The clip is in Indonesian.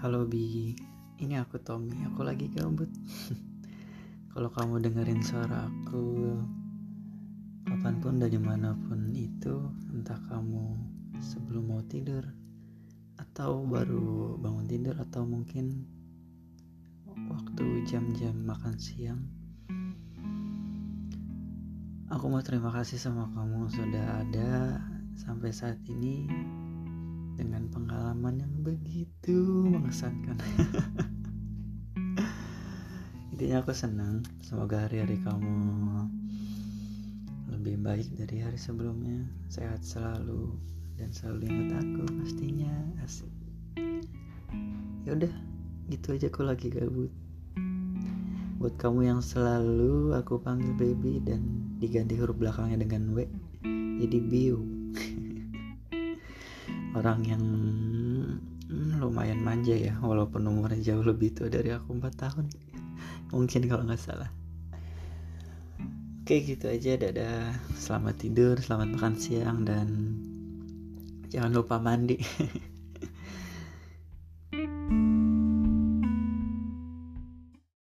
Halo Bi, ini aku Tommy, aku lagi gabut. Kalau kamu dengerin suara aku kapan pun dan di mana pun itu, entah kamu sebelum mau tidur atau baru bangun tidur atau mungkin waktu jam-jam makan siang. Aku mau terima kasih sama kamu sudah ada sampai saat ini dengan pengalaman yang begitu mengesankan. Intinya aku senang, semoga hari-hari kamu lebih baik dari hari sebelumnya, sehat selalu dan selalu ingat aku pastinya asik. Ya udah, gitu aja aku lagi gabut. Buat kamu yang selalu aku panggil baby dan diganti huruf belakangnya dengan W, jadi Biu orang yang hmm, lumayan manja ya walaupun umurnya jauh lebih tua dari aku 4 tahun. Mungkin kalau nggak salah. Oke gitu aja. Dadah. Selamat tidur selamat makan siang dan jangan lupa mandi